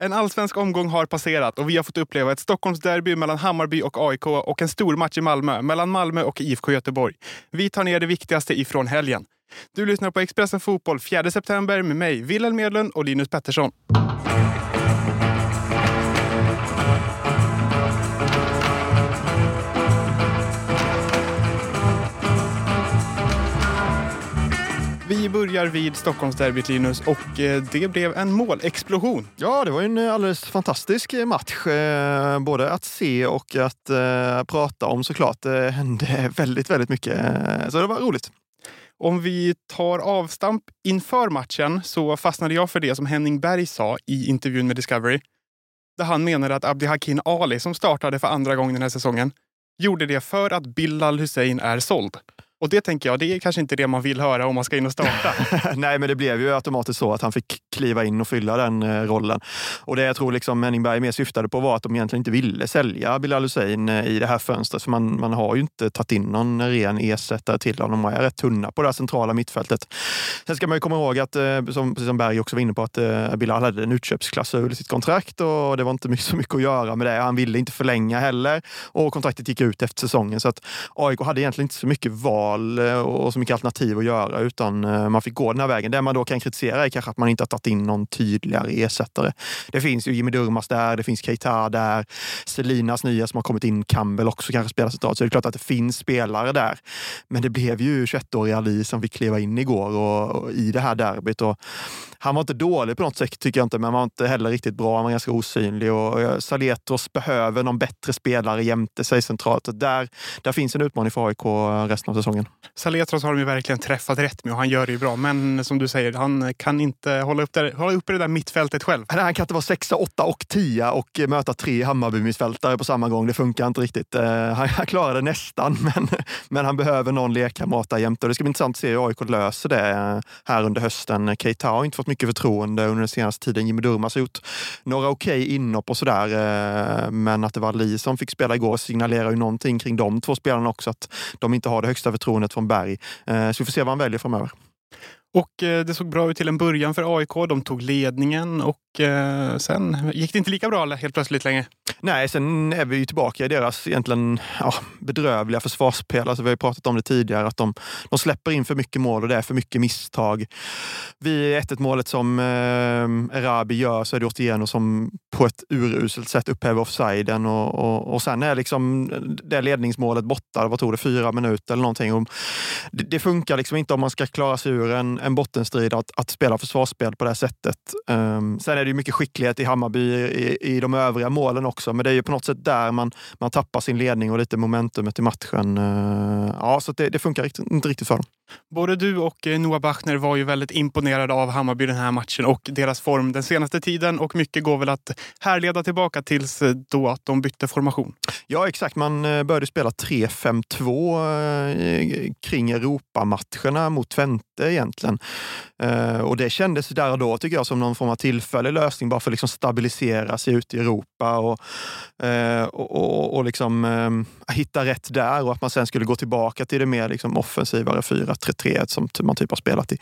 En allsvensk omgång har passerat och vi har fått uppleva ett Stockholmsderby mellan Hammarby och AIK och en stor match i Malmö mellan Malmö och IFK Göteborg. Vi tar ner det viktigaste ifrån helgen. Du lyssnar på Expressen Fotboll 4 september med mig, Wilhelm Medlund och Linus Pettersson. Vi börjar vid Stockholmsderbyt Linus och eh, det blev en målexplosion. Ja, det var en alldeles fantastisk match. Eh, både att se och att eh, prata om såklart. Det hände väldigt, väldigt mycket. Så det var roligt. Om vi tar avstamp inför matchen så fastnade jag för det som Henning Berg sa i intervjun med Discovery. Där han menade att Abdihakin Ali, som startade för andra gången den här säsongen, gjorde det för att Bilal Hussein är såld. Och det tänker jag, det är kanske inte det man vill höra om man ska in och starta. Nej, men det blev ju automatiskt så att han fick kliva in och fylla den eh, rollen. Och det jag tror liksom Henningberg mer syftade på var att de egentligen inte ville sälja Bilal Hussein eh, i det här fönstret. För man, man har ju inte tagit in någon ren ersättare till honom. De är rätt tunna på det här centrala mittfältet. Sen ska man ju komma ihåg att, eh, som, precis som Berg också var inne på, att Bilal hade en utköpsklausul i sitt kontrakt och det var inte så mycket att göra med det. Han ville inte förlänga heller och kontraktet gick ut efter säsongen. Så att AIK hade egentligen inte så mycket val val eh, och så mycket alternativ att göra utan eh, man fick gå den här vägen. Det man då kan kritisera är kanske att man inte har tagit in någon tydligare ersättare. Det finns ju Jimmy Durmas där, det finns Keita där, Selinas nya som har kommit in, Campbell också kanske spelar centralt. Så det är klart att det finns spelare där. Men det blev ju 21-åriga Ali som fick kliva in igår och, och i det här derbyt. Och han var inte dålig på något sätt tycker jag inte, men han var inte heller riktigt bra. Han var ganska osynlig och Saletros behöver någon bättre spelare jämte sig centralt. Där, där finns en utmaning för AIK resten av säsongen. Saletros har de ju verkligen träffat rätt med och han gör det ju bra. Men som du säger, han kan inte hålla, upp där, hålla uppe det där mittfältet själv. Nej, han kan inte vara sexa, åtta och tia och möta tre Hammarby-mittfältare på samma gång. Det funkar inte riktigt. Eh, han, han klarar det nästan, men, men han behöver någon lekkamrat där jämte. Det ska bli intressant att se hur AIK löser det här under hösten. Keita har inte fått mycket förtroende under den senaste tiden. Jimmy Durmaz har gjort några okej okay inhopp och sådär. Eh, men att det var Li som fick spela igår signalerar ju någonting kring de två spelarna också. Att de inte har det högsta förtroendet från Berg. Eh, så vi får se vad han väljer framöver. Och eh, det såg bra ut till en början för AIK. De tog ledningen och eh, sen gick det inte lika bra helt plötsligt längre. Nej, sen är vi ju tillbaka i deras egentligen ja, bedrövliga försvarsspel. Alltså, vi har ju pratat om det tidigare, att de, de släpper in för mycket mål och det är för mycket misstag. Vid 1-1 målet som eh, Erabi gör så är det Otieno som på ett uruselt sätt upphäver offsiden och, och, och sen är liksom det ledningsmålet borta. Vad tog det? Fyra minuter eller någonting. Och det, det funkar liksom inte om man ska klara sig ur en en, bottenstrid att, att spela försvarsspel på det här sättet. Um, sen är det ju mycket skicklighet i Hammarby i, i de övriga målen också, men det är ju på något sätt där man, man tappar sin ledning och lite momentumet i matchen. Uh, ja, så det, det funkar riktigt, inte riktigt för dem. Både du och eh, Noah Bachner var ju väldigt imponerade av Hammarby den här matchen och deras form den senaste tiden och mycket går väl att härleda tillbaka tills eh, då att de bytte formation. Ja, exakt. Man började spela 3-5-2 kring Europamatcherna mot Twente egentligen. Uh, och det kändes där och då tycker jag som någon form av tillfällig lösning bara för att liksom stabilisera sig ute i Europa och, eh, och, och, och liksom, eh, hitta rätt där och att man sen skulle gå tillbaka till det mer liksom offensivare 4-3-3 som man typ har spelat i,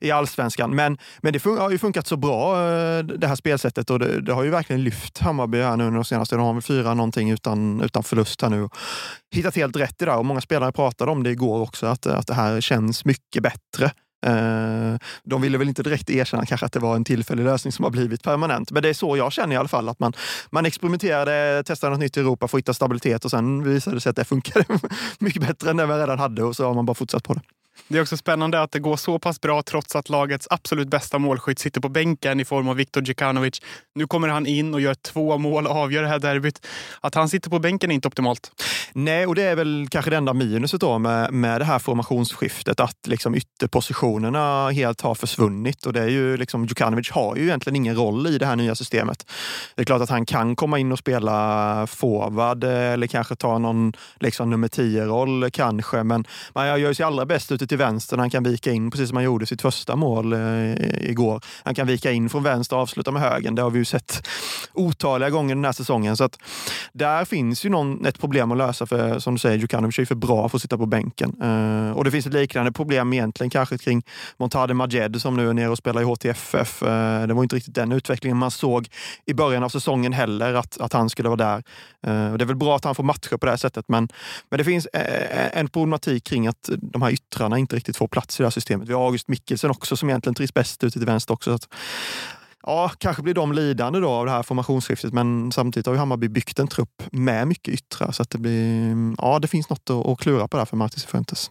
i allsvenskan. Men, men det har ju funkat så bra det här spelsättet och det, det har ju verkligen lyft Hammarby här nu under de senaste. De har väl fyra någonting utan, utan förlust här nu. Hittat helt rätt i det och många spelare pratade om det igår också, att, att det här känns mycket bättre Eh, Eh, de ville väl inte direkt erkänna kanske att det var en tillfällig lösning som har blivit permanent. Men det är så jag känner i alla fall. Att man, man experimenterade, testade något nytt i Europa för att hitta stabilitet och sen visade det sig att det funkade mycket bättre än det vi redan hade och så har man bara fortsatt på det. Det är också spännande att det går så pass bra trots att lagets absolut bästa målskytt sitter på bänken i form av Viktor Djukanovic. Nu kommer han in och gör två mål och avgör det här derbyt. Att han sitter på bänken är inte optimalt. Nej, och det är väl kanske det enda minuset då med, med det här formationsskiftet, att liksom ytterpositionerna helt har försvunnit. Och det är ju liksom, Djukanovic har ju egentligen ingen roll i det här nya systemet. Det är klart att han kan komma in och spela forward eh, eller kanske ta någon liksom nummer 10-roll kanske, men man gör sig allra bäst ute sig till vänster, han kan vika in precis som han gjorde sitt första mål eh, igår. Han kan vika in från vänster och avsluta med högen. Det har vi ju sett otaliga gånger den här säsongen. Så att där finns ju någon, ett problem att lösa för, som du säger, Djukanovic är för bra för att sitta på bänken. Eh, och det finns ett liknande problem egentligen kanske kring Montade Majed som nu är nere och spelar i HTFF. Eh, det var inte riktigt den utvecklingen man såg i början av säsongen heller, att, att han skulle vara där. Eh, det är väl bra att han får matcher på det här sättet, men, men det finns eh, en problematik kring att de här yttrarna inte riktigt får plats i det här systemet. Vi har August Mikkelsen också som egentligen trivs bäst ute till vänster också. Så att, ja, kanske blir de lidande då av det här formationsskiftet, men samtidigt har ju Hammarby byggt en trupp med mycket yttrar. Så att det, blir, mm, ja, det finns något att, att klura på där för Martis Fuentes.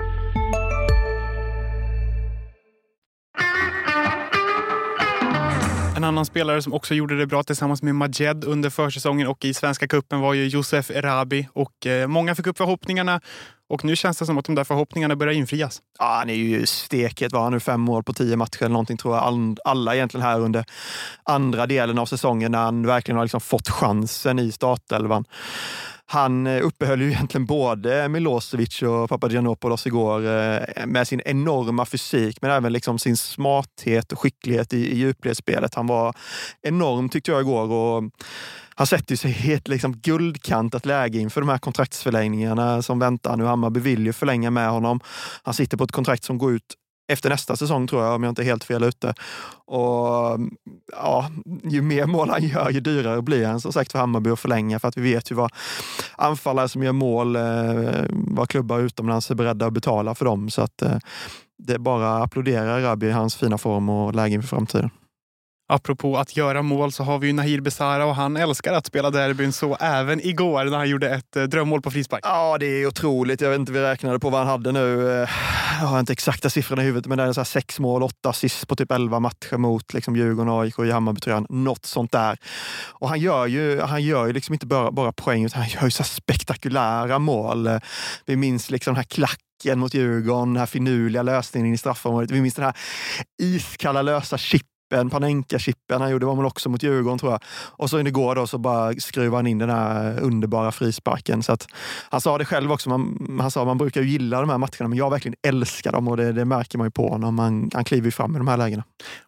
En annan spelare som också gjorde det bra tillsammans med Majed under försäsongen och i Svenska Kuppen var ju Josef Erabi. Och eh, många fick upp förhoppningarna och nu känns det som att de där förhoppningarna börjar infrias. Ja, han är ju steket. Var han nu fem mål på tio matcher eller någonting tror jag alla egentligen här under andra delen av säsongen när han verkligen har liksom fått chansen i startelvan. Han eh, uppehöll ju egentligen både Milosevic och Papagiannopoulos igår eh, med sin enorma fysik, men även liksom sin smarthet och skicklighet i, i djupledsspelet. Han var enorm tyckte jag igår. Och han sätter sig i ett liksom guldkantat läge inför de här kontraktsförlängningarna som väntar nu. Hammarby vill ju förlänga med honom. Han sitter på ett kontrakt som går ut efter nästa säsong tror jag, om jag inte är helt fel ute. Och ja, ju mer mål han gör, ju dyrare blir han som sagt för Hammarby att förlänga. För att vi vet ju vad anfallare som gör mål, eh, vad klubbar utomlands är beredda att betala för dem. Så att eh, det är bara att applådera Rabi i hans fina form och läge inför framtiden. Apropå att göra mål så har vi ju Nahir Besara och han älskar att spela derbyn. Så även igår när han gjorde ett eh, drömmål på frispark. Ja, det är otroligt. Jag vet inte, vi räknade på vad han hade nu. Eh, jag har inte exakta siffrorna i huvudet, men det är så sex mål, åtta assist på typ elva matcher mot liksom Djurgården, AIK och Hammarbytröjan. Något sånt där. Och han gör ju, han gör ju liksom inte bara, bara poäng, utan han gör ju så spektakulära mål. Vi minns liksom den här klacken mot Djurgården, den här finurliga lösningen i straffområdet. Vi minns den här iskalla lösa chip chippen, Panenka-chippen han gjorde var man också mot Djurgården tror jag. Och så igår då så bara skruvade han in den här underbara frisparken. Så att, han sa det själv också, man, han sa man brukar ju gilla de här matcherna men jag verkligen älskar dem och det, det märker man ju på honom. Han, han kliver fram i de här lägena.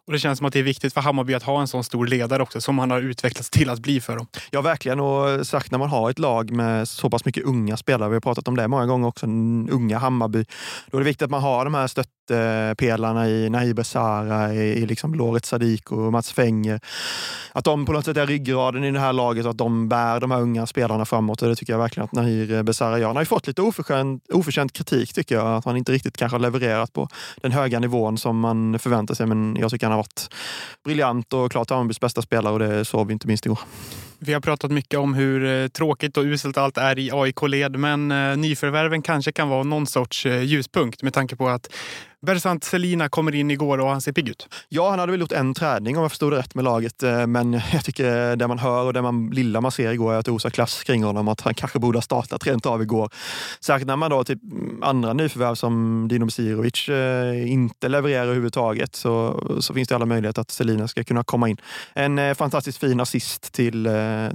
Och det känns som att det är viktigt för Hammarby att ha en sån stor ledare också som han har utvecklats till att bli för dem. Ja verkligen och sagt när man har ett lag med så pass mycket unga spelare, vi har pratat om det många gånger också, unga Hammarby. Då är det viktigt att man har de här mittpelarna i Nahir Besara, i, i liksom Loret Sadik och Mats Fenger. Att de på något sätt är ryggraden i det här laget och att de bär de här unga spelarna framåt. Och det tycker jag verkligen att Nahir Besara gör. Han har ju fått lite oförtjänt, oförtjänt kritik tycker jag. Att han inte riktigt kanske har levererat på den höga nivån som man förväntar sig. Men jag tycker han har varit briljant och klart Hammarbys bästa spelare och det såg vi inte minst igår. Vi har pratat mycket om hur eh, tråkigt och uselt allt är i AIK-led, men eh, nyförvärven kanske kan vara någon sorts eh, ljuspunkt med tanke på att Bersant Selina kommer in igår och han ser pigg ut. Ja, han hade väl gjort en träning om jag förstod det rätt med laget. Eh, men jag tycker det man hör och det man, lilla man ser igår är att det osar klass kring honom. Att han kanske borde ha startat rent av igår. Särskilt när man då typ andra nyförvärv som Dino Besirovic eh, inte levererar överhuvudtaget så, så finns det alla möjligheter att Selina ska kunna komma in. En eh, fantastiskt fin assist till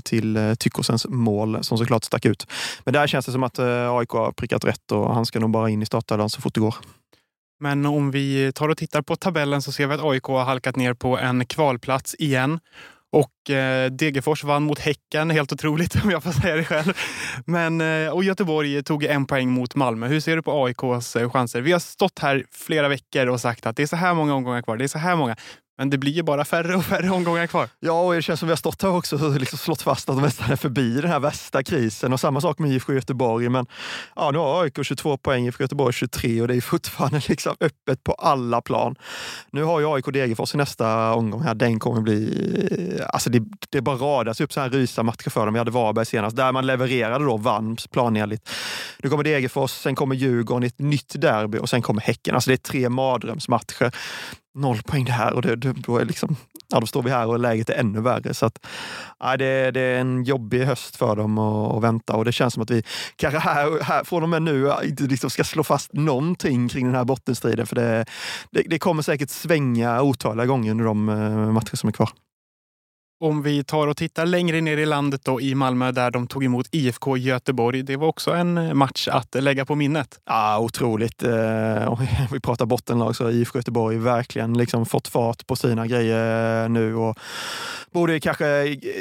till Tyckosens mål som såklart stack ut. Men där känns det som att AIK har prickat rätt och han ska nog bara in i startelvan så fort det går. Men om vi tar och tittar på tabellen så ser vi att AIK har halkat ner på en kvalplats igen. Och eh, Degerfors vann mot Häcken, helt otroligt om jag får säga det själv. Men, eh, och Göteborg tog en poäng mot Malmö. Hur ser du på AIKs eh, chanser? Vi har stått här flera veckor och sagt att det är så här många omgångar kvar. Det är så här många. Men det blir ju bara färre och färre omgångar kvar. Ja, och det känns som vi har stått här också och liksom slått fast att de nästan är förbi den här värsta krisen. Och samma sak med IFK Göteborg. Men ja, nu har AIK 22 poäng, IFK Göteborg 23 och det är fortfarande liksom öppet på alla plan. Nu har ju AIK Degerfors i nästa omgång här. Den kommer bli... Alltså det, det bara radas upp så här rysa matcher för dem. Vi hade Varberg senast, där man levererade då, vann planenligt. Nu kommer Degerfors, sen kommer Djurgården, i ett nytt derby och sen kommer Häcken. Alltså det är tre mardrömsmatcher noll poäng där och det, då, är liksom, ja, då står vi här och läget är ännu värre. Så att, ja, det, det är en jobbig höst för dem att, vänta och det känns som att vi kanske här, här från och med nu inte liksom ska slå fast någonting kring den här bottenstriden. För det, det, det kommer säkert svänga otaliga gånger under de eh, matcher som är kvar. Om vi tar och tittar längre ner i landet då i Malmö där de tog emot IFK Göteborg. Det var också en eh, match att lägga på minnet. Ja, otroligt. Eh, om vi pratar bottenlag så har IFK Göteborg verkligen liksom fått fart på sina grejer eh, nu och borde kanske,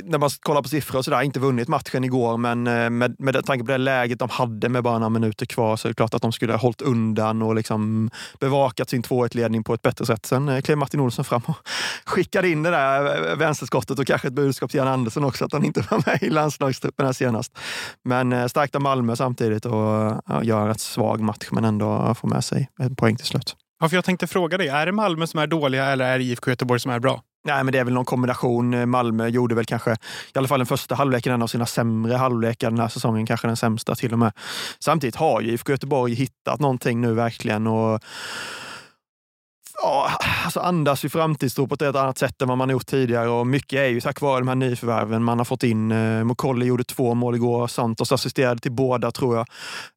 när man kollar på siffror och sådär, inte vunnit matchen igår, men eh, med, med tanke på det läget de hade med bara några minuter kvar så är det klart att de skulle ha hållit undan och liksom bevakat sin 2-1-ledning på ett bättre sätt. Sen klev Martin Olsson fram och skickade in det där vänsterskottet och kanske ett budskap till Jan Andersson också att han inte var med i landslagstruppen här senast. Men eh, starkt av Malmö samtidigt och ja, gör en rätt svag match men ändå får med sig en poäng till slut. Ja, för jag tänkte fråga dig, är det Malmö som är dåliga eller är det IFK Göteborg som är bra? Nej, men det är väl någon kombination. Malmö gjorde väl kanske, i alla fall den första halvleken, en av sina sämre halvlekar den här säsongen. Kanske den sämsta till och med. Samtidigt har ju IFK Göteborg hittat någonting nu verkligen. Och ja, alltså andas ju framtidstro på ett helt annat sätt än vad man gjort tidigare. Och mycket är ju tack vare de här nyförvärven man har fått in. Eh, Mokolli gjorde två mål igår. Santos assisterade till båda tror jag.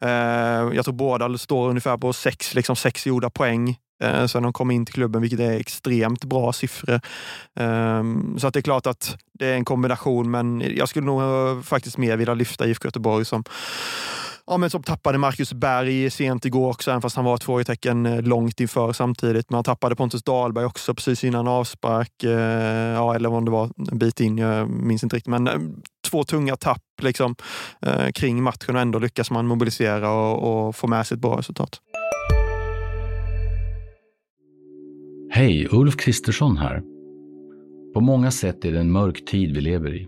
Eh, jag tror båda står ungefär på sex, liksom sex gjorda poäng eh, sen de kom in till klubben, vilket är extremt bra siffror. Eh, så att det är klart att det är en kombination, men jag skulle nog eh, faktiskt mer vilja lyfta IFK Göteborg som ja, men som tappade Marcus Berg sent igår också, även fast han var ett frågetecken eh, långt inför samtidigt. Men han tappade Pontus Dahlberg också precis innan avspark. Eh, ja, eller om det var en bit in, jag minns inte riktigt. Men eh, två tunga tapp liksom, kring matchen och ändå lyckas man mobilisera och, och få med sig ett bra resultat. Hej, Ulf Kristersson här. På många sätt är det en mörk tid vi lever i.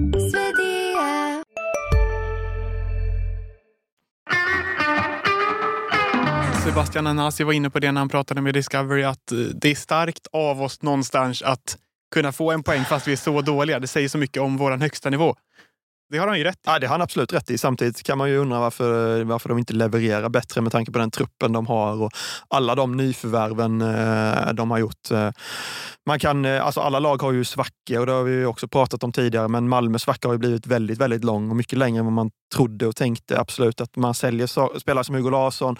Sebastian Anasi var inne på det när han pratade med Discovery, att eh, det är starkt av oss någonstans att kunna få en poäng fast vi är så dåliga. Det säger så mycket om vår högsta nivå. Det har han ju rätt i. Ja, det har han absolut rätt i. Samtidigt kan man ju undra varför, varför de inte levererar bättre med tanke på den truppen de har och alla de nyförvärven eh, de har gjort. Eh, man kan, eh, alltså alla lag har ju svackor och det har vi också pratat om tidigare, men Malmös svacka har ju blivit väldigt, väldigt lång och mycket längre än vad man trodde och tänkte. Absolut att man säljer spelare som Hugo Larsson,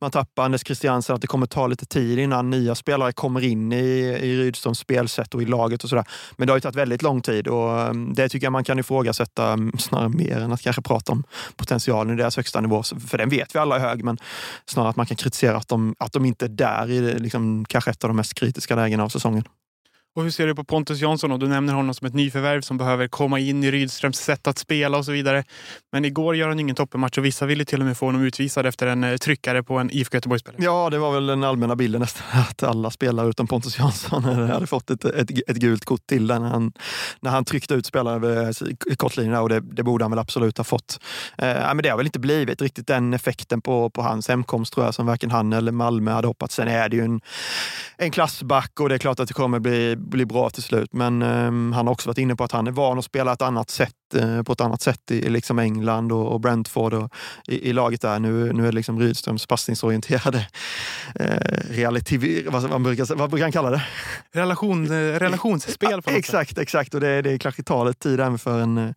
man tappar Anders Christiansen, att det kommer ta lite tid innan nya spelare kommer in i, i Rydströms spelsätt och i laget och sådär. Men det har ju tagit väldigt lång tid och eh, det tycker jag man kan ifrågasätta mm, snarare mer än att kanske prata om potentialen i deras högsta nivå. För den vet vi alla är hög, men snarare att man kan kritisera att de, att de inte är där i liksom, kanske ett av de mest kritiska lägena av säsongen. Och hur ser du på Pontus Jansson? Och du nämner honom som ett nyförvärv som behöver komma in i Rydströms sätt att spela och så vidare. Men igår gör han ingen toppenmatch och vissa ville till och med få honom utvisad efter en eh, tryckare på en IFK Göteborg-spelare. Ja, det var väl den allmänna bilden nästan. Att alla spelare utom Pontus Jansson hade fått ett, ett, ett gult kort till när han, när han tryckte ut spelare över eh, kortlinjen. Och det, det, borde han väl absolut ha fått. Eh, men det har väl inte blivit riktigt den effekten på, på hans hemkomst tror jag som varken han eller Malmö hade hoppats. Sen är det ju en, en klassback och det är klart att det kommer bli bli bra till slut. Men eh, han har också varit inne på att han är van att spela ett annat sätt, uh, på ett annat sätt i liksom England och, och Brentford och i, i, laget där. Nu, nu är det liksom Rydströms passningsorienterade uh, relativ, vad, vad, brukar, vad brukar han kalla det? Relation, uh, relationsspel. På exakt, exakt. Och det, det kanske tar lite tid även för en,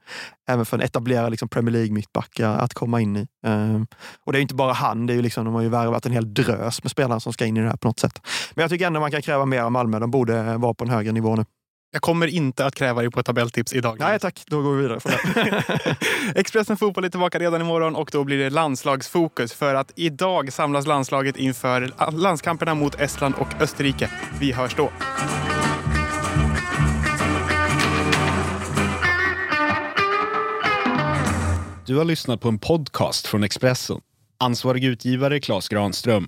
även för en etablerad liksom Premier League-mittback att komma in i. Um, och det är inte bara han, det är ju liksom, de har ju värvat en hel drös med spelare som ska in i det här på något sätt. Men jag tycker ändå man kan kräva mer av Malmö. De borde vara på en högre nivå nu. Jag kommer inte att kräva dig på ett tabelltips idag. Nej tack, då går vi vidare. Expressen Fotboll är tillbaka redan imorgon och då blir det landslagsfokus. För att idag samlas landslaget inför landskamperna mot Estland och Österrike. Vi hörs då. Du har lyssnat på en podcast från Expressen. Ansvarig utgivare Klas Granström